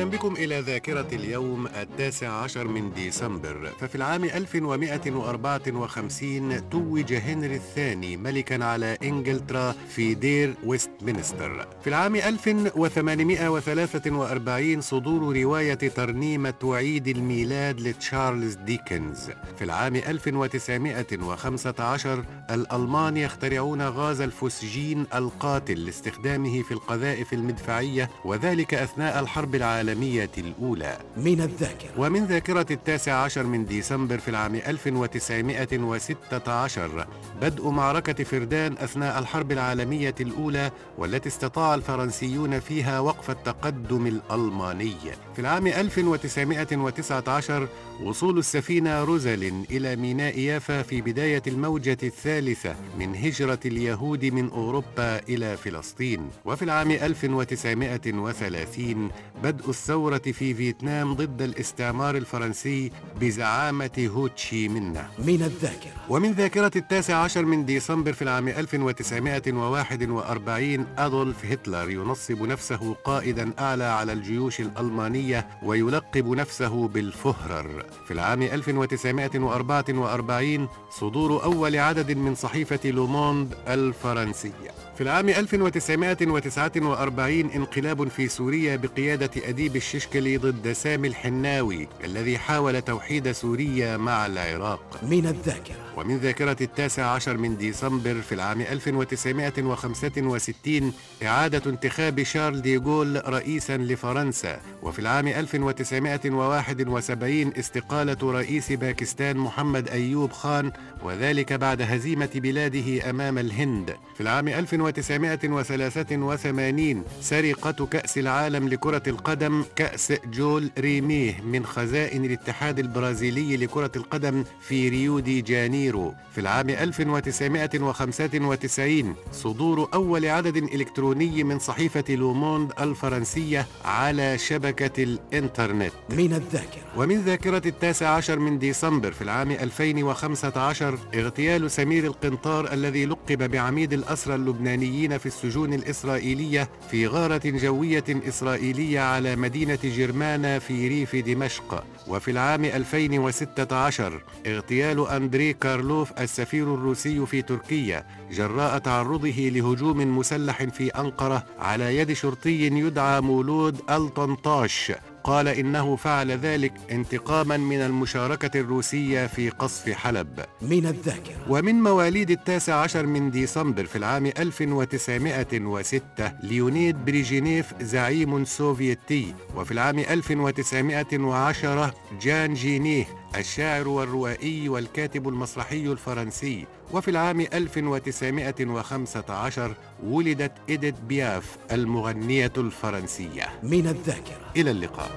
أهلا بكم إلى ذاكرة اليوم التاسع عشر من ديسمبر. ففي العام 1154 توج هنري الثاني ملكا على إنجلترا في دير ويستمنستر في العام 1843 صدور رواية ترنيمة عيد الميلاد لتشارلز ديكنز. في العام 1915 الألمان يخترعون غاز الفوسجين القاتل لاستخدامه في القذائف المدفعية وذلك أثناء الحرب العالمية العالمية الأولى. من الذاكرة. ومن ذاكرة التاسع عشر من ديسمبر في العام 1916 بدء معركة فردان أثناء الحرب العالمية الأولى والتي استطاع الفرنسيون فيها وقف التقدم الألماني. في العام 1919 وصول السفينة روزالين إلى ميناء يافا في بداية الموجة الثالثة من هجرة اليهود من أوروبا إلى فلسطين. وفي العام 1930 بدء الثورة في فيتنام ضد الاستعمار الفرنسي بزعامة هوتشي منا. من الذاكرة. ومن ذاكرة التاسع عشر من ديسمبر في العام 1941 أدولف هتلر ينصب نفسه قائدا أعلى على الجيوش الألمانية ويلقب نفسه بالفهرر. في العام 1944 صدور أول عدد من صحيفة لوموند الفرنسية. في العام 1949 انقلاب في سوريا بقيادة أديب الششكلي ضد سامي الحناوي الذي حاول توحيد سوريا مع العراق. من الذاكرة. ومن ذاكرة التاسع عشر من ديسمبر في العام 1965 إعادة انتخاب شارل ديغول رئيسا لفرنسا. وفي العام 1971 استقالة رئيس باكستان محمد أيوب خان وذلك بعد هزيمة بلاده أمام الهند. في العام 1983 سرقة كأس العالم لكرة القدم كأس جول ريميه من خزائن الاتحاد البرازيلي لكرة القدم في ريو دي جانيرو في العام 1995 صدور أول عدد إلكتروني من صحيفة لوموند الفرنسية على شبكة الإنترنت. من الذاكرة. ومن ذاكرة التاسع عشر من ديسمبر في العام 2015 اغتيال سمير القنطار الذي لقب بعميد الأسرى اللبنانيين في السجون الإسرائيلية في غارة جوية إسرائيلية على مدينة جرمانة في ريف دمشق وفي العام 2016 اغتيال أندري كارلوف السفير الروسي في تركيا جراء تعرضه لهجوم مسلح في أنقرة على يد شرطي يدعى مولود ألطنطاش قال إنه فعل ذلك انتقاما من المشاركة الروسية في قصف حلب. من الذاكرة. ومن مواليد التاسع عشر من ديسمبر في العام 1906 ليونيد بريجنيف زعيم سوفيتي. وفي العام 1910 جان جينيه الشاعر والروائي والكاتب المسرحي الفرنسي وفي العام 1915 ولدت إيديت بياف المغنية الفرنسية. من الذاكرة. إلى اللقاء.